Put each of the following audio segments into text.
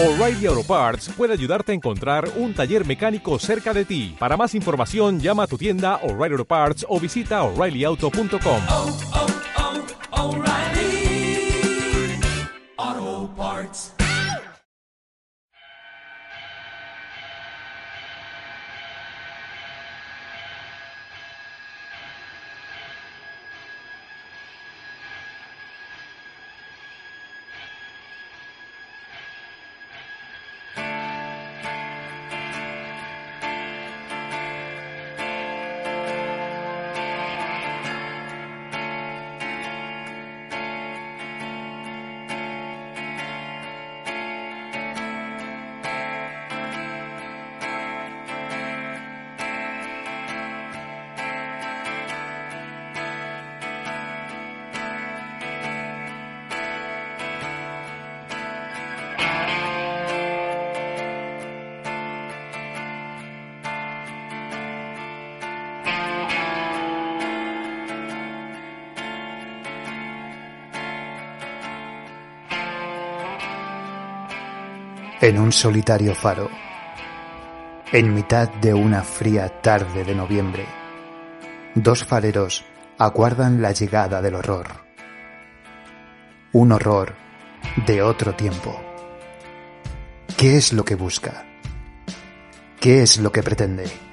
O'Reilly Auto Parts puede ayudarte a encontrar un taller mecánico cerca de ti. Para más información, llama a tu tienda O'Reilly Auto Parts o visita oreillyauto.com. O'Reilly en un solitario faro, en mitad de una fría tarde de noviembre, dos fareros aguardan la llegada del horror. Un horror de otro tiempo. ¿Qué es lo que busca? ¿Qué es lo que pretende?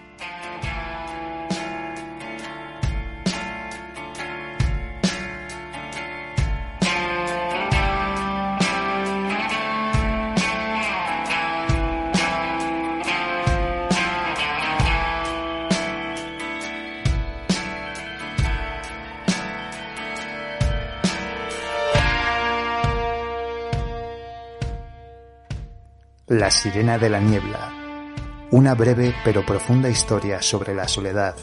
Sirena de la niebla. Una breve pero profunda historia sobre la soledad,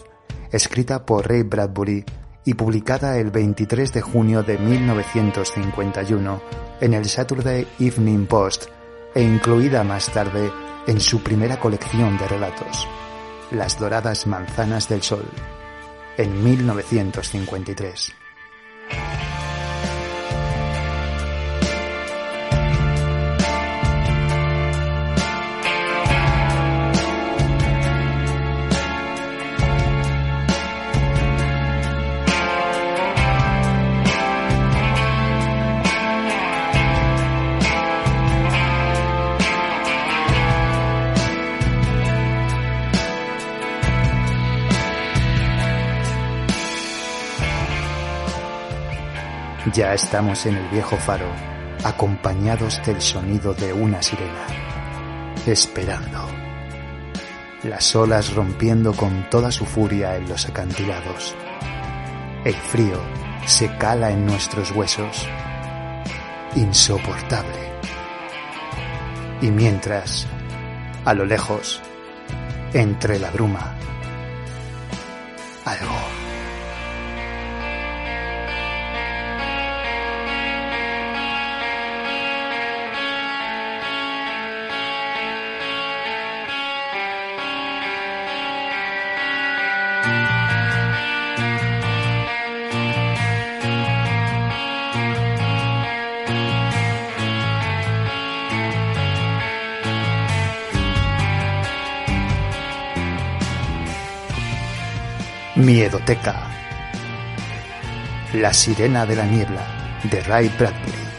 escrita por Ray Bradbury y publicada el 23 de junio de 1951 en el Saturday Evening Post e incluida más tarde en su primera colección de relatos, Las Doradas Manzanas del Sol, en 1953. Ya estamos en el viejo faro, acompañados del sonido de una sirena, esperando. Las olas rompiendo con toda su furia en los acantilados. El frío se cala en nuestros huesos. Insoportable. Y mientras, a lo lejos, entre la bruma, algo. Miedoteca. La sirena de la niebla de Ray Bradbury.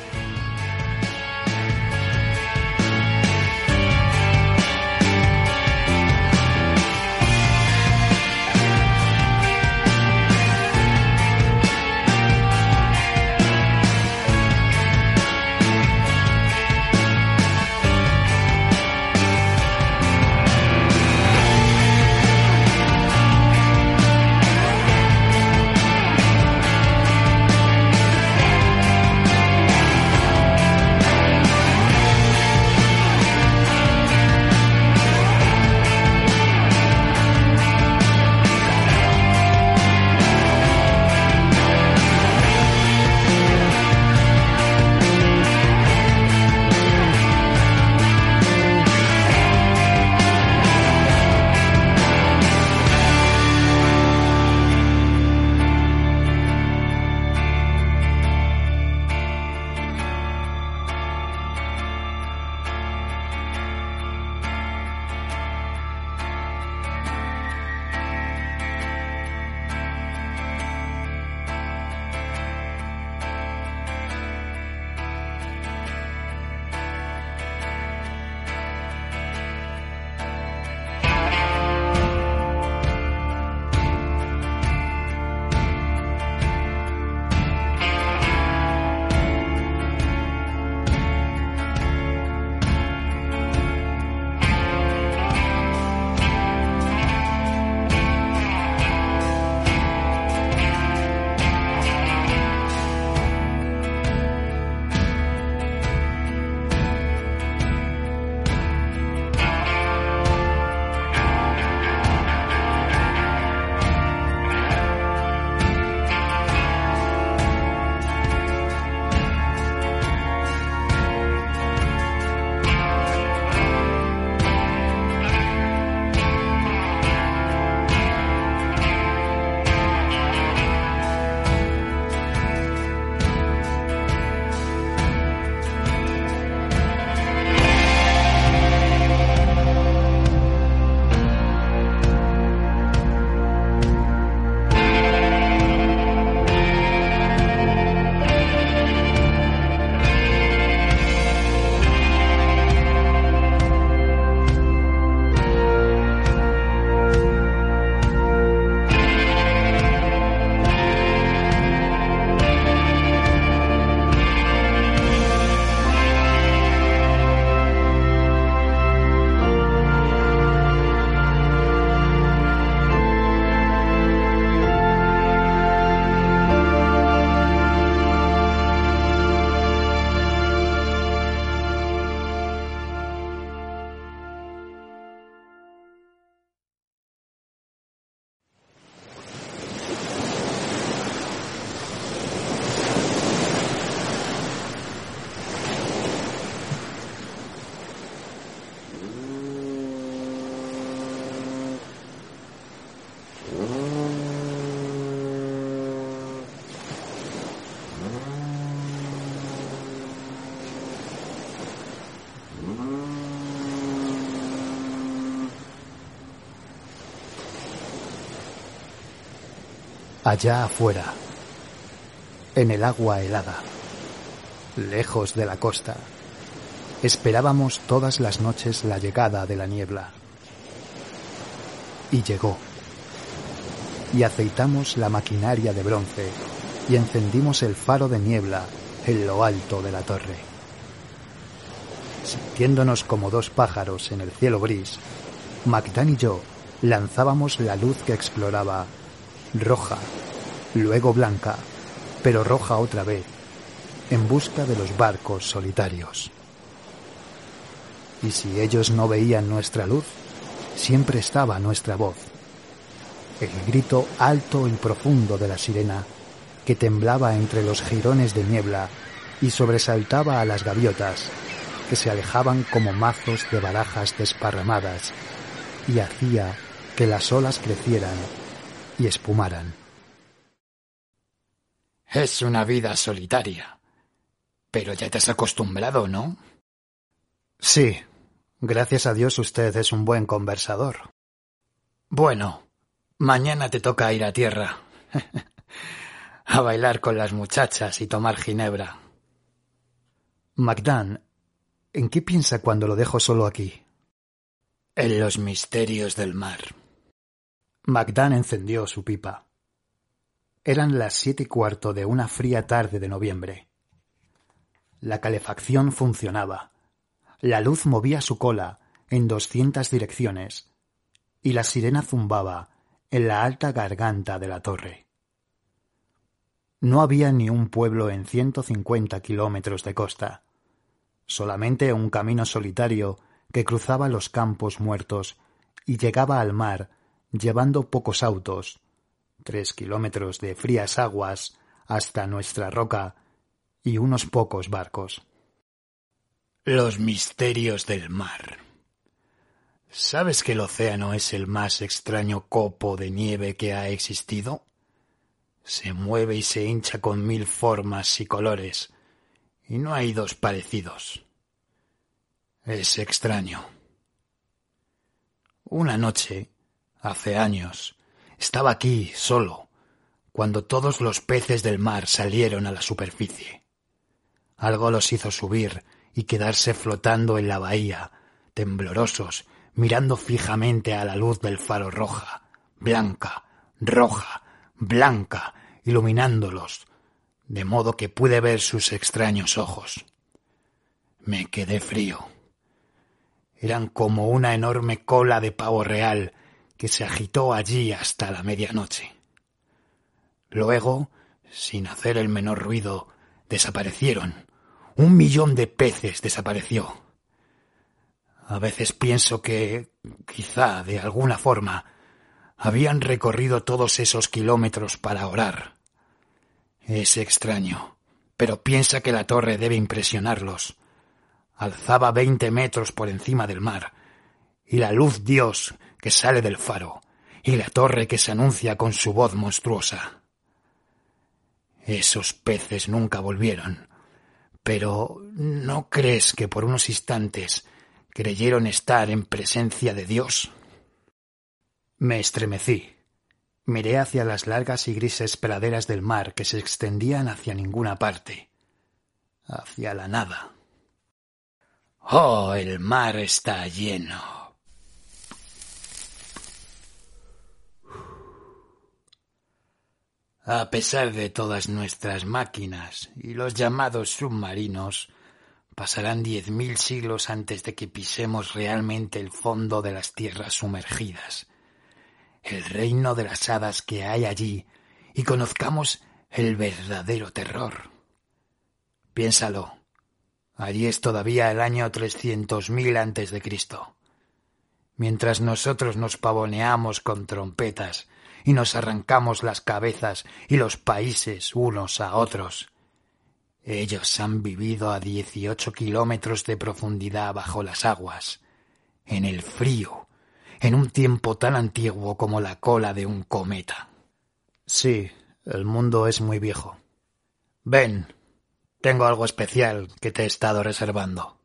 Allá afuera, en el agua helada, lejos de la costa, esperábamos todas las noches la llegada de la niebla. Y llegó. Y aceitamos la maquinaria de bronce y encendimos el faro de niebla en lo alto de la torre. Sintiéndonos como dos pájaros en el cielo gris, Magdan y yo lanzábamos la luz que exploraba, roja, luego blanca, pero roja otra vez, en busca de los barcos solitarios. Y si ellos no veían nuestra luz, siempre estaba nuestra voz, el grito alto y profundo de la sirena que temblaba entre los jirones de niebla y sobresaltaba a las gaviotas, que se alejaban como mazos de barajas desparramadas, y hacía que las olas crecieran y espumaran. Es una vida solitaria. Pero ya te has acostumbrado, ¿no? Sí. Gracias a Dios usted es un buen conversador. Bueno, mañana te toca ir a tierra. a bailar con las muchachas y tomar ginebra. Magdan, ¿en qué piensa cuando lo dejo solo aquí? En los misterios del mar. Magdan encendió su pipa. Eran las siete y cuarto de una fría tarde de noviembre. La calefacción funcionaba. La luz movía su cola en doscientas direcciones y la sirena zumbaba en la alta garganta de la torre. No había ni un pueblo en ciento cincuenta kilómetros de costa, solamente un camino solitario que cruzaba los campos muertos y llegaba al mar llevando pocos autos, tres kilómetros de frías aguas hasta nuestra roca y unos pocos barcos. Los misterios del mar. ¿Sabes que el océano es el más extraño copo de nieve que ha existido? Se mueve y se hincha con mil formas y colores, y no hay dos parecidos. Es extraño. Una noche, hace años, estaba aquí solo, cuando todos los peces del mar salieron a la superficie. Algo los hizo subir y quedarse flotando en la bahía, temblorosos, mirando fijamente a la luz del faro roja, blanca, roja, blanca, iluminándolos, de modo que pude ver sus extraños ojos. Me quedé frío. Eran como una enorme cola de pavo real que se agitó allí hasta la medianoche. Luego, sin hacer el menor ruido, desaparecieron. Un millón de peces desapareció. A veces pienso que, quizá de alguna forma, habían recorrido todos esos kilómetros para orar. Es extraño, pero piensa que la torre debe impresionarlos. Alzaba veinte metros por encima del mar, y la luz Dios que sale del faro, y la torre que se anuncia con su voz monstruosa. Esos peces nunca volvieron, pero ¿no crees que por unos instantes creyeron estar en presencia de Dios? Me estremecí. Miré hacia las largas y grises praderas del mar que se extendían hacia ninguna parte, hacia la nada. Oh, el mar está lleno. A pesar de todas nuestras máquinas y los llamados submarinos, pasarán diez mil siglos antes de que pisemos realmente el fondo de las tierras sumergidas el reino de las hadas que hay allí y conozcamos el verdadero terror. Piénsalo. Allí es todavía el año trescientos mil antes de Cristo. Mientras nosotros nos pavoneamos con trompetas y nos arrancamos las cabezas y los países unos a otros. Ellos han vivido a dieciocho kilómetros de profundidad bajo las aguas, en el frío en un tiempo tan antiguo como la cola de un cometa. Sí, el mundo es muy viejo. Ven, tengo algo especial que te he estado reservando.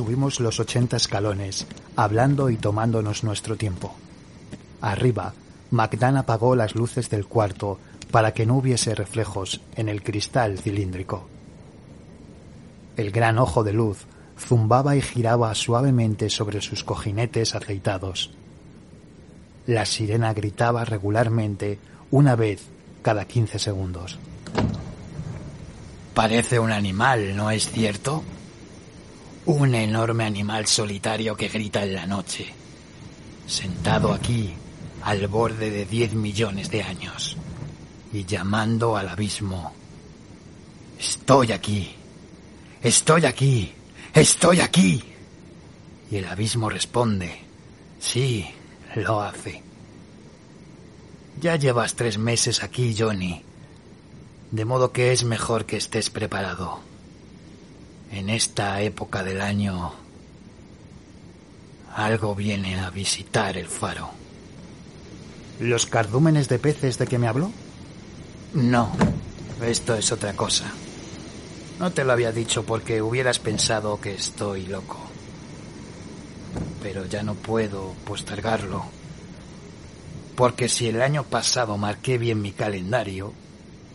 Subimos los ochenta escalones, hablando y tomándonos nuestro tiempo. Arriba, Magdan apagó las luces del cuarto para que no hubiese reflejos en el cristal cilíndrico. El gran ojo de luz zumbaba y giraba suavemente sobre sus cojinetes aceitados. La sirena gritaba regularmente una vez cada quince segundos. Parece un animal, ¿no es cierto? Un enorme animal solitario que grita en la noche, sentado aquí al borde de diez millones de años y llamando al abismo. Estoy aquí, estoy aquí, estoy aquí. Y el abismo responde, sí, lo hace. Ya llevas tres meses aquí, Johnny, de modo que es mejor que estés preparado. En esta época del año, algo viene a visitar el faro. ¿Los cardúmenes de peces de que me habló? No, esto es otra cosa. No te lo había dicho porque hubieras pensado que estoy loco. Pero ya no puedo postergarlo. Porque si el año pasado marqué bien mi calendario,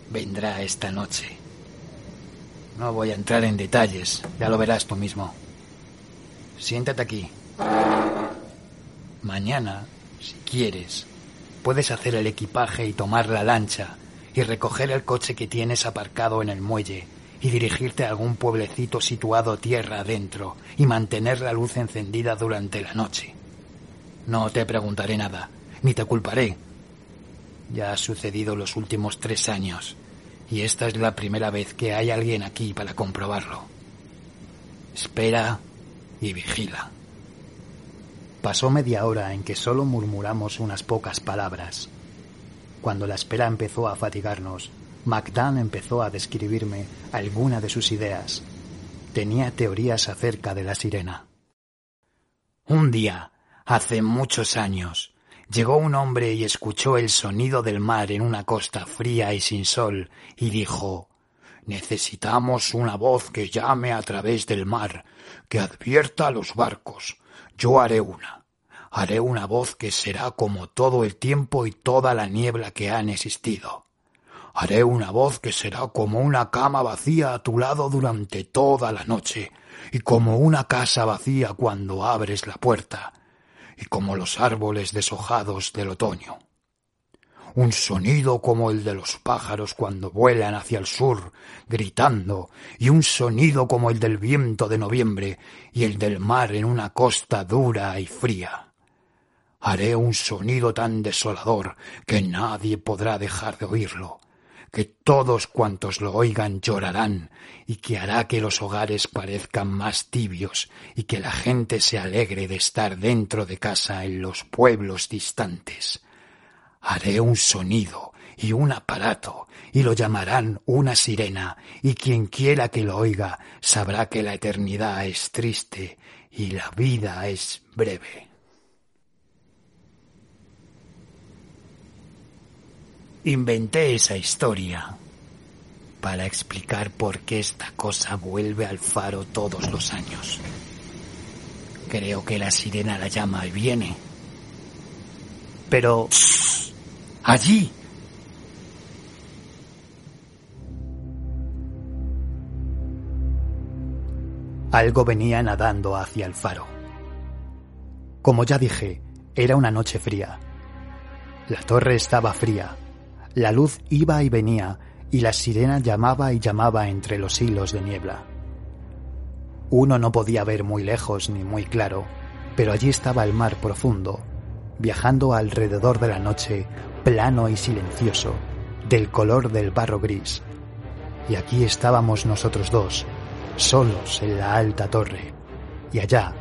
vendrá esta noche. No voy a entrar en detalles, ya lo verás tú mismo. Siéntate aquí. Mañana, si quieres, puedes hacer el equipaje y tomar la lancha y recoger el coche que tienes aparcado en el muelle y dirigirte a algún pueblecito situado tierra adentro y mantener la luz encendida durante la noche. No te preguntaré nada, ni te culparé. Ya ha sucedido los últimos tres años y esta es la primera vez que hay alguien aquí para comprobarlo. Espera y vigila. Pasó media hora en que solo murmuramos unas pocas palabras. Cuando la espera empezó a fatigarnos, Magdan empezó a describirme alguna de sus ideas. Tenía teorías acerca de la sirena. Un día, hace muchos años, llegó un hombre y escuchó el sonido del mar en una costa fría y sin sol, y dijo Necesitamos una voz que llame a través del mar, que advierta a los barcos. Yo haré una. Haré una voz que será como todo el tiempo y toda la niebla que han existido. Haré una voz que será como una cama vacía a tu lado durante toda la noche, y como una casa vacía cuando abres la puerta y como los árboles deshojados del otoño. Un sonido como el de los pájaros cuando vuelan hacia el sur, gritando, y un sonido como el del viento de noviembre y el del mar en una costa dura y fría. Haré un sonido tan desolador que nadie podrá dejar de oírlo, que todos cuantos lo oigan llorarán y que hará que los hogares parezcan más tibios y que la gente se alegre de estar dentro de casa en los pueblos distantes. Haré un sonido y un aparato y lo llamarán una sirena y quien quiera que lo oiga sabrá que la eternidad es triste y la vida es breve. Inventé esa historia para explicar por qué esta cosa vuelve al faro todos los años. Creo que la sirena la llama y viene. Pero... Allí. Algo venía nadando hacia el faro. Como ya dije, era una noche fría. La torre estaba fría. La luz iba y venía y la sirena llamaba y llamaba entre los hilos de niebla. Uno no podía ver muy lejos ni muy claro, pero allí estaba el mar profundo, viajando alrededor de la noche, plano y silencioso, del color del barro gris. Y aquí estábamos nosotros dos, solos en la alta torre. Y allá,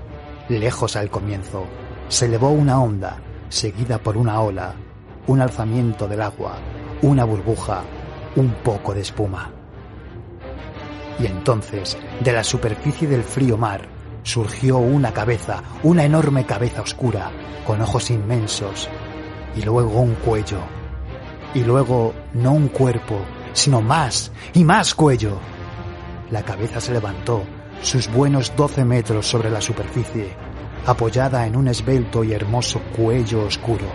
lejos al comienzo, se elevó una onda, seguida por una ola, un alzamiento del agua, una burbuja, un poco de espuma. Y entonces, de la superficie del frío mar, surgió una cabeza, una enorme cabeza oscura, con ojos inmensos, y luego un cuello, y luego no un cuerpo, sino más y más cuello. La cabeza se levantó, sus buenos 12 metros sobre la superficie, apoyada en un esbelto y hermoso cuello oscuro.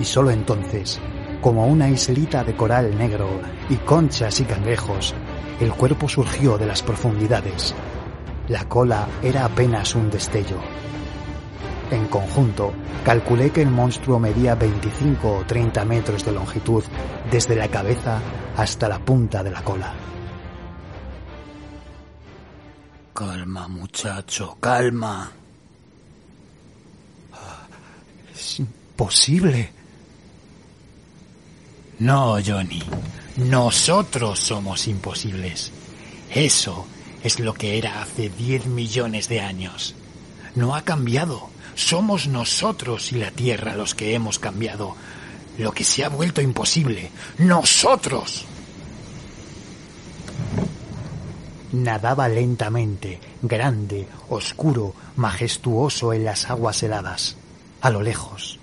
Y solo entonces, como una islita de coral negro y conchas y cangrejos, el cuerpo surgió de las profundidades. La cola era apenas un destello. En conjunto, calculé que el monstruo medía 25 o 30 metros de longitud desde la cabeza hasta la punta de la cola. Calma, muchacho, calma. Es imposible. No, Johnny. Nosotros somos imposibles. Eso es lo que era hace 10 millones de años. No ha cambiado. Somos nosotros y la Tierra los que hemos cambiado. Lo que se ha vuelto imposible. Nosotros. Nadaba lentamente, grande, oscuro, majestuoso en las aguas heladas, a lo lejos.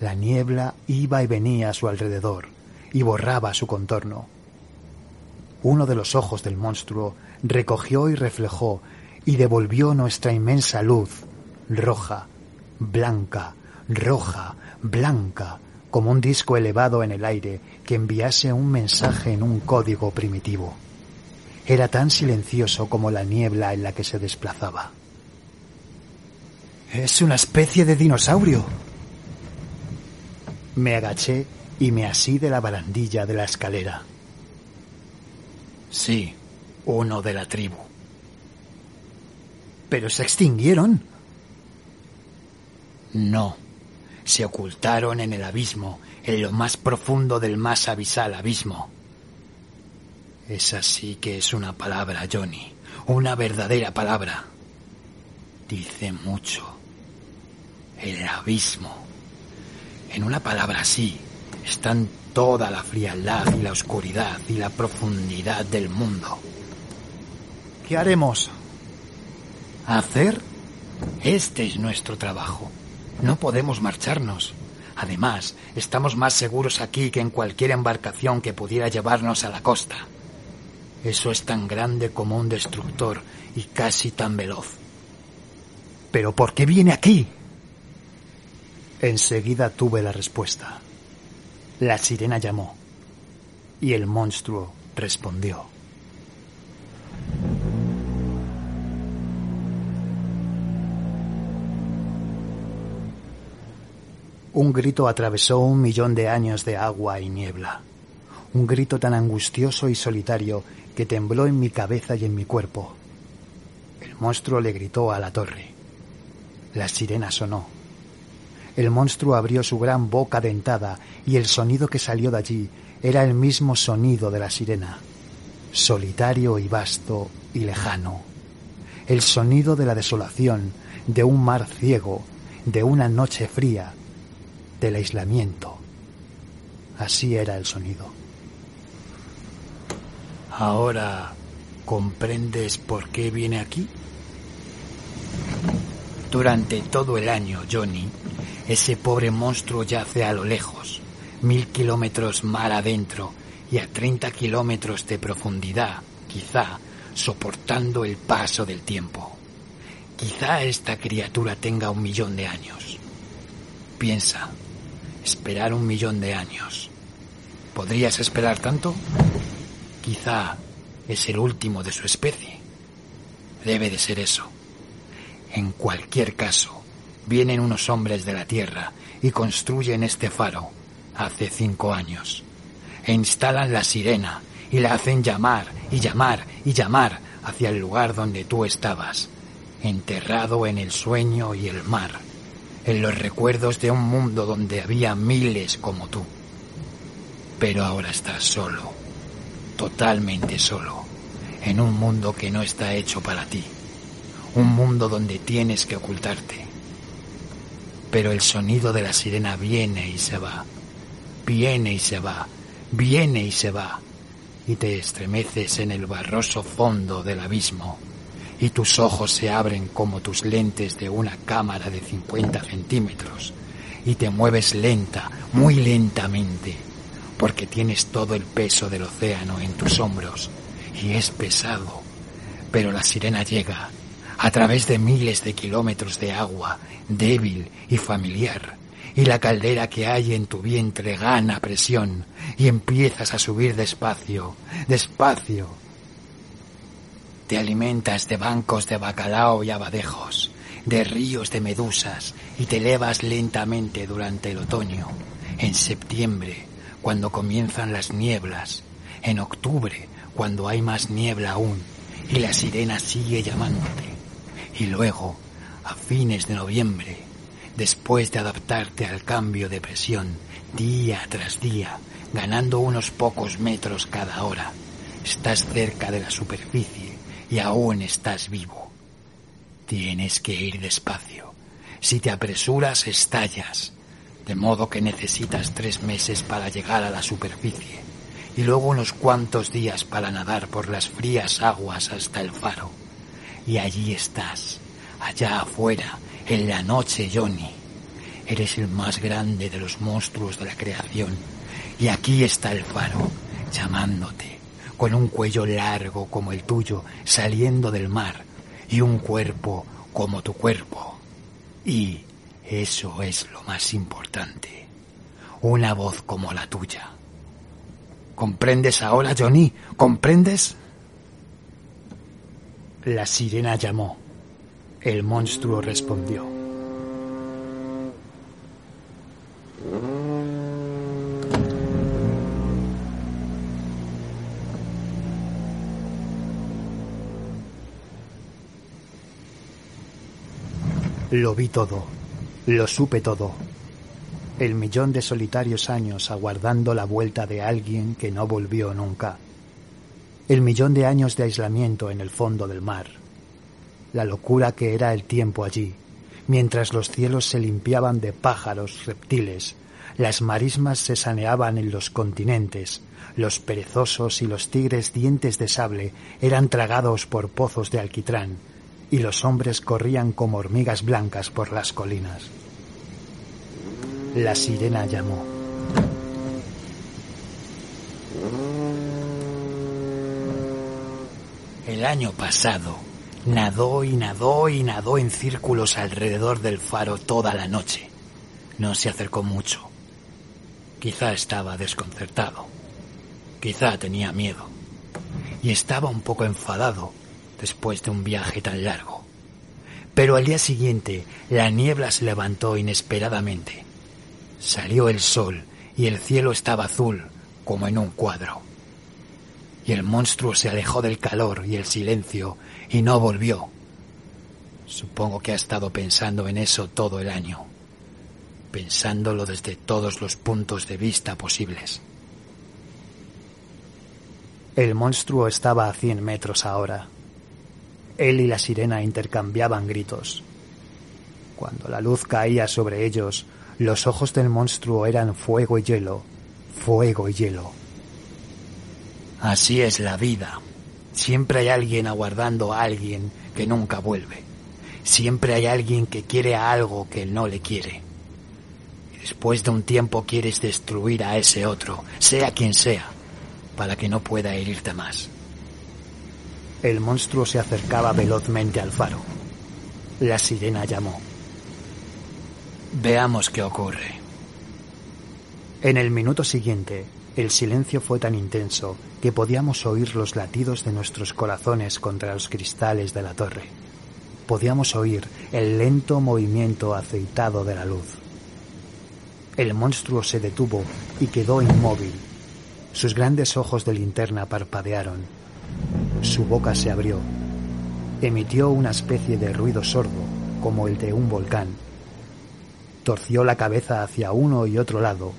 La niebla iba y venía a su alrededor y borraba su contorno. Uno de los ojos del monstruo recogió y reflejó y devolvió nuestra inmensa luz, roja, blanca, roja, blanca, como un disco elevado en el aire que enviase un mensaje en un código primitivo. Era tan silencioso como la niebla en la que se desplazaba. Es una especie de dinosaurio. Me agaché y me así de la barandilla de la escalera. Sí, uno de la tribu. Pero se extinguieron. No, se ocultaron en el abismo, en lo más profundo del más abisal abismo. Esa sí que es una palabra, Johnny, una verdadera palabra. Dice mucho. El abismo. En una palabra así están toda la frialdad y la oscuridad y la profundidad del mundo. ¿Qué haremos? ¿Hacer? Este es nuestro trabajo. No podemos marcharnos. Además, estamos más seguros aquí que en cualquier embarcación que pudiera llevarnos a la costa. Eso es tan grande como un destructor y casi tan veloz. ¿Pero por qué viene aquí? Enseguida tuve la respuesta. La sirena llamó y el monstruo respondió. Un grito atravesó un millón de años de agua y niebla. Un grito tan angustioso y solitario que tembló en mi cabeza y en mi cuerpo. El monstruo le gritó a la torre. La sirena sonó. El monstruo abrió su gran boca dentada y el sonido que salió de allí era el mismo sonido de la sirena, solitario y vasto y lejano. El sonido de la desolación, de un mar ciego, de una noche fría, del aislamiento. Así era el sonido. Ahora, ¿comprendes por qué viene aquí? Durante todo el año, Johnny, ese pobre monstruo yace a lo lejos, mil kilómetros mar adentro y a treinta kilómetros de profundidad, quizá, soportando el paso del tiempo. Quizá esta criatura tenga un millón de años. Piensa, esperar un millón de años. ¿Podrías esperar tanto? Quizá es el último de su especie. Debe de ser eso. En cualquier caso, vienen unos hombres de la Tierra y construyen este faro hace cinco años. E instalan la sirena y la hacen llamar y llamar y llamar hacia el lugar donde tú estabas, enterrado en el sueño y el mar, en los recuerdos de un mundo donde había miles como tú. Pero ahora estás solo, totalmente solo, en un mundo que no está hecho para ti, un mundo donde tienes que ocultarte. Pero el sonido de la sirena viene y se va, viene y se va, viene y se va, y te estremeces en el barroso fondo del abismo, y tus ojos se abren como tus lentes de una cámara de 50 centímetros, y te mueves lenta, muy lentamente, porque tienes todo el peso del océano en tus hombros, y es pesado, Pero la sirena llega a través de miles de kilómetros de agua, débil y familiar, y la caldera que hay en tu vientre gana presión y empiezas a subir despacio, despacio. Te alimentas de bancos de bacalao y abadejos, de ríos de medusas y te elevas lentamente durante el otoño, en septiembre, cuando comienzan las nieblas, en octubre, cuando hay más niebla aún, y la sirena sigue llamándote, y luego, a fines de noviembre, después de adaptarte al cambio de presión día tras día, ganando unos pocos metros cada hora, estás cerca de la superficie y aún estás vivo. Tienes que ir despacio. Si te apresuras, estallas. De modo que necesitas tres meses para llegar a la superficie y luego unos cuantos días para nadar por las frías aguas hasta el faro. Y allí estás, allá afuera, en la noche, Johnny. Eres el más grande de los monstruos de la creación. Y aquí está el faro, llamándote, con un cuello largo como el tuyo, saliendo del mar, y un cuerpo como tu cuerpo. Y eso es lo más importante. Una voz como la tuya. ¿Comprendes ahora, Johnny? ¿Comprendes? La sirena llamó. El monstruo respondió. Lo vi todo, lo supe todo. El millón de solitarios años aguardando la vuelta de alguien que no volvió nunca. El millón de años de aislamiento en el fondo del mar. La locura que era el tiempo allí, mientras los cielos se limpiaban de pájaros, reptiles, las marismas se saneaban en los continentes, los perezosos y los tigres dientes de sable eran tragados por pozos de alquitrán, y los hombres corrían como hormigas blancas por las colinas. La sirena llamó. El año pasado nadó y nadó y nadó en círculos alrededor del faro toda la noche. No se acercó mucho. Quizá estaba desconcertado. Quizá tenía miedo. Y estaba un poco enfadado después de un viaje tan largo. Pero al día siguiente la niebla se levantó inesperadamente. Salió el sol y el cielo estaba azul como en un cuadro. Y el monstruo se alejó del calor y el silencio y no volvió. Supongo que ha estado pensando en eso todo el año, pensándolo desde todos los puntos de vista posibles. El monstruo estaba a cien metros ahora. Él y la sirena intercambiaban gritos. Cuando la luz caía sobre ellos, los ojos del monstruo eran fuego y hielo, fuego y hielo. Así es la vida. Siempre hay alguien aguardando a alguien que nunca vuelve. Siempre hay alguien que quiere a algo que no le quiere. Después de un tiempo quieres destruir a ese otro, sea quien sea, para que no pueda herirte más. El monstruo se acercaba velozmente al faro. La sirena llamó. Veamos qué ocurre. En el minuto siguiente, el silencio fue tan intenso que podíamos oír los latidos de nuestros corazones contra los cristales de la torre. Podíamos oír el lento movimiento aceitado de la luz. El monstruo se detuvo y quedó inmóvil. Sus grandes ojos de linterna parpadearon. Su boca se abrió. Emitió una especie de ruido sordo, como el de un volcán. Torció la cabeza hacia uno y otro lado,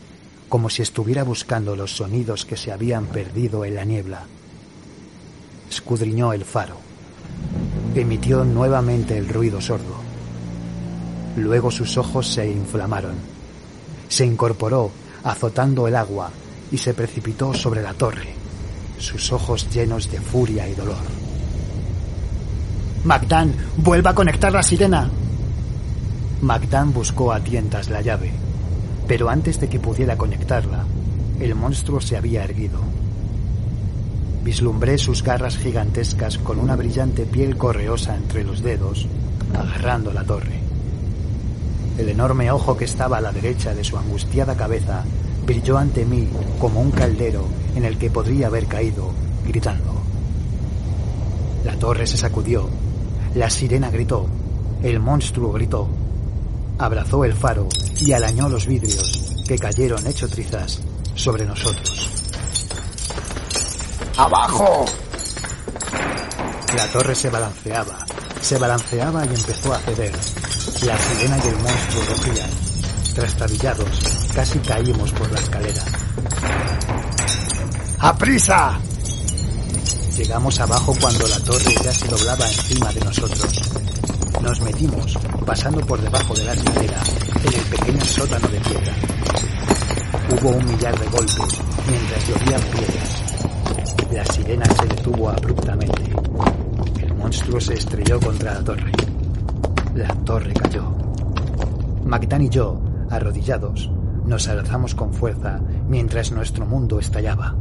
como si estuviera buscando los sonidos que se habían perdido en la niebla. Escudriñó el faro. Emitió nuevamente el ruido sordo. Luego sus ojos se inflamaron. Se incorporó, azotando el agua, y se precipitó sobre la torre, sus ojos llenos de furia y dolor. Magdan, vuelva a conectar la sirena. Magdan buscó a tientas la llave, pero antes de que pudiera conectarla, el monstruo se había erguido. Vislumbré sus garras gigantescas con una brillante piel correosa entre los dedos, agarrando la torre. El enorme ojo que estaba a la derecha de su angustiada cabeza brilló ante mí como un caldero en el que podría haber caído, gritando. La torre se sacudió, la sirena gritó, el monstruo gritó, abrazó el faro y alañó los vidrios que cayeron hecho trizas sobre nosotros. ¡Abajo! La torre se balanceaba, se balanceaba y empezó a ceder. La sirena y el monstruo rugían. Trastabillados, casi caímos por la escalera. ¡Aprisa! Llegamos abajo cuando la torre ya se doblaba encima de nosotros. Nos metimos, pasando por debajo de la escalera, en el pequeño sótano de piedra. Hubo un millar de golpes mientras llovían piedras. La sirena se detuvo abruptamente. El monstruo se estrelló contra la torre. La torre cayó. Magdan y yo, arrodillados, nos alzamos con fuerza mientras nuestro mundo estallaba.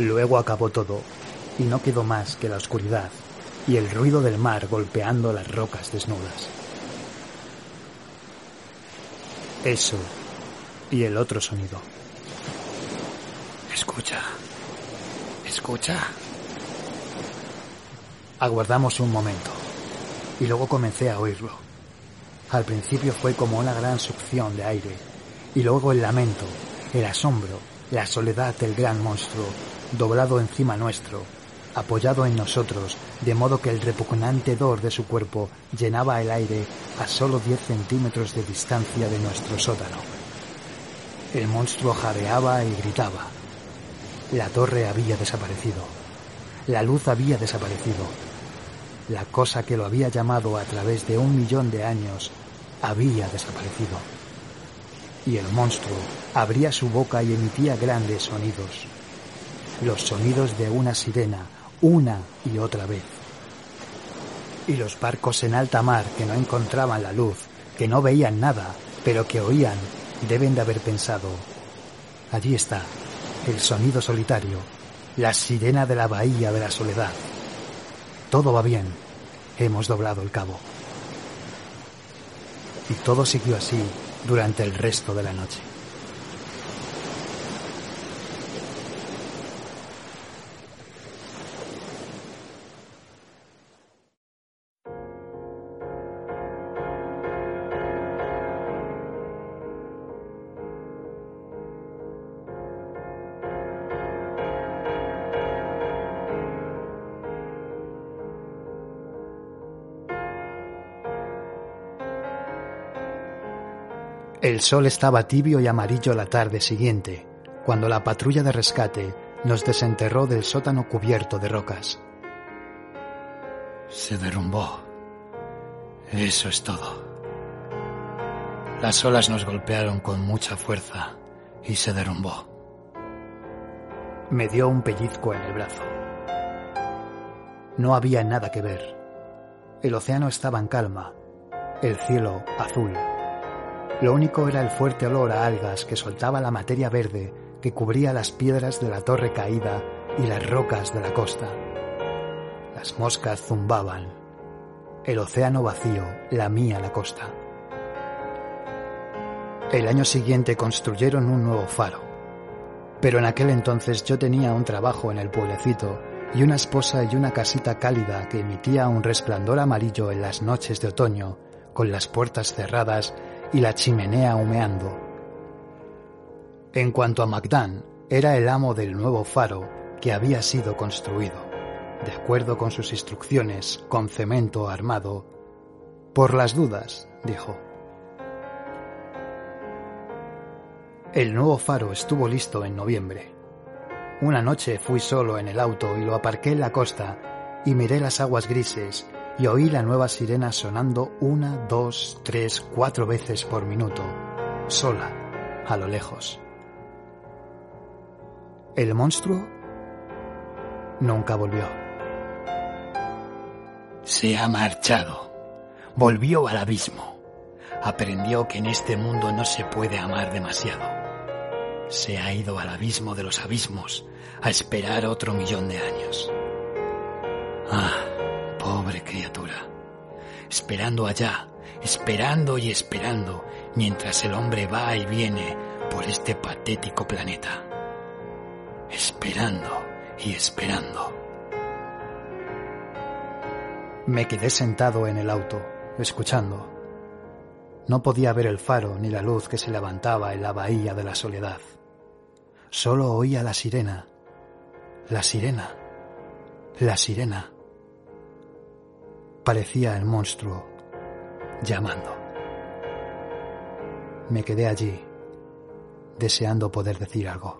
Luego acabó todo, y no quedó más que la oscuridad y el ruido del mar golpeando las rocas desnudas. Eso y el otro sonido. Escucha. Escucha. Aguardamos un momento y luego comencé a oírlo. Al principio fue como una gran succión de aire y luego el lamento, el asombro, la soledad del gran monstruo doblado encima nuestro, apoyado en nosotros, de modo que el repugnante dor de su cuerpo llenaba el aire a solo 10 centímetros de distancia de nuestro sótano. El monstruo jadeaba y gritaba. La torre había desaparecido. La luz había desaparecido. La cosa que lo había llamado a través de un millón de años había desaparecido. Y el monstruo abría su boca y emitía grandes sonidos. Los sonidos de una sirena, una y otra vez. Y los barcos en alta mar que no encontraban la luz, que no veían nada, pero que oían, deben de haber pensado, allí está, el sonido solitario, la sirena de la bahía de la soledad. Todo va bien, hemos doblado el cabo. Y todo siguió así durante el resto de la noche. El sol estaba tibio y amarillo la tarde siguiente, cuando la patrulla de rescate nos desenterró del sótano cubierto de rocas. Se derrumbó. Eso es todo. Las olas nos golpearon con mucha fuerza y se derrumbó. Me dio un pellizco en el brazo. No había nada que ver. El océano estaba en calma, el cielo azul. Lo único era el fuerte olor a algas que soltaba la materia verde que cubría las piedras de la torre caída y las rocas de la costa. Las moscas zumbaban. El océano vacío lamía la costa. El año siguiente construyeron un nuevo faro. Pero en aquel entonces yo tenía un trabajo en el pueblecito y una esposa y una casita cálida que emitía un resplandor amarillo en las noches de otoño, con las puertas cerradas y la chimenea humeando. En cuanto a Magdan, era el amo del nuevo faro que había sido construido, de acuerdo con sus instrucciones, con cemento armado. Por las dudas, dijo. El nuevo faro estuvo listo en noviembre. Una noche fui solo en el auto y lo aparqué en la costa y miré las aguas grises y oí la nueva sirena sonando una, dos, tres, cuatro veces por minuto, sola, a lo lejos. El monstruo nunca volvió. Se ha marchado. Volvió al abismo. Aprendió que en este mundo no se puede amar demasiado. Se ha ido al abismo de los abismos a esperar otro millón de años. Pobre criatura. Esperando allá, esperando y esperando, mientras el hombre va y viene por este patético planeta. Esperando y esperando. Me quedé sentado en el auto, escuchando. No podía ver el faro ni la luz que se levantaba en la bahía de la soledad. Solo oía la sirena. La sirena. La sirena. Parecía el monstruo llamando. Me quedé allí, deseando poder decir algo.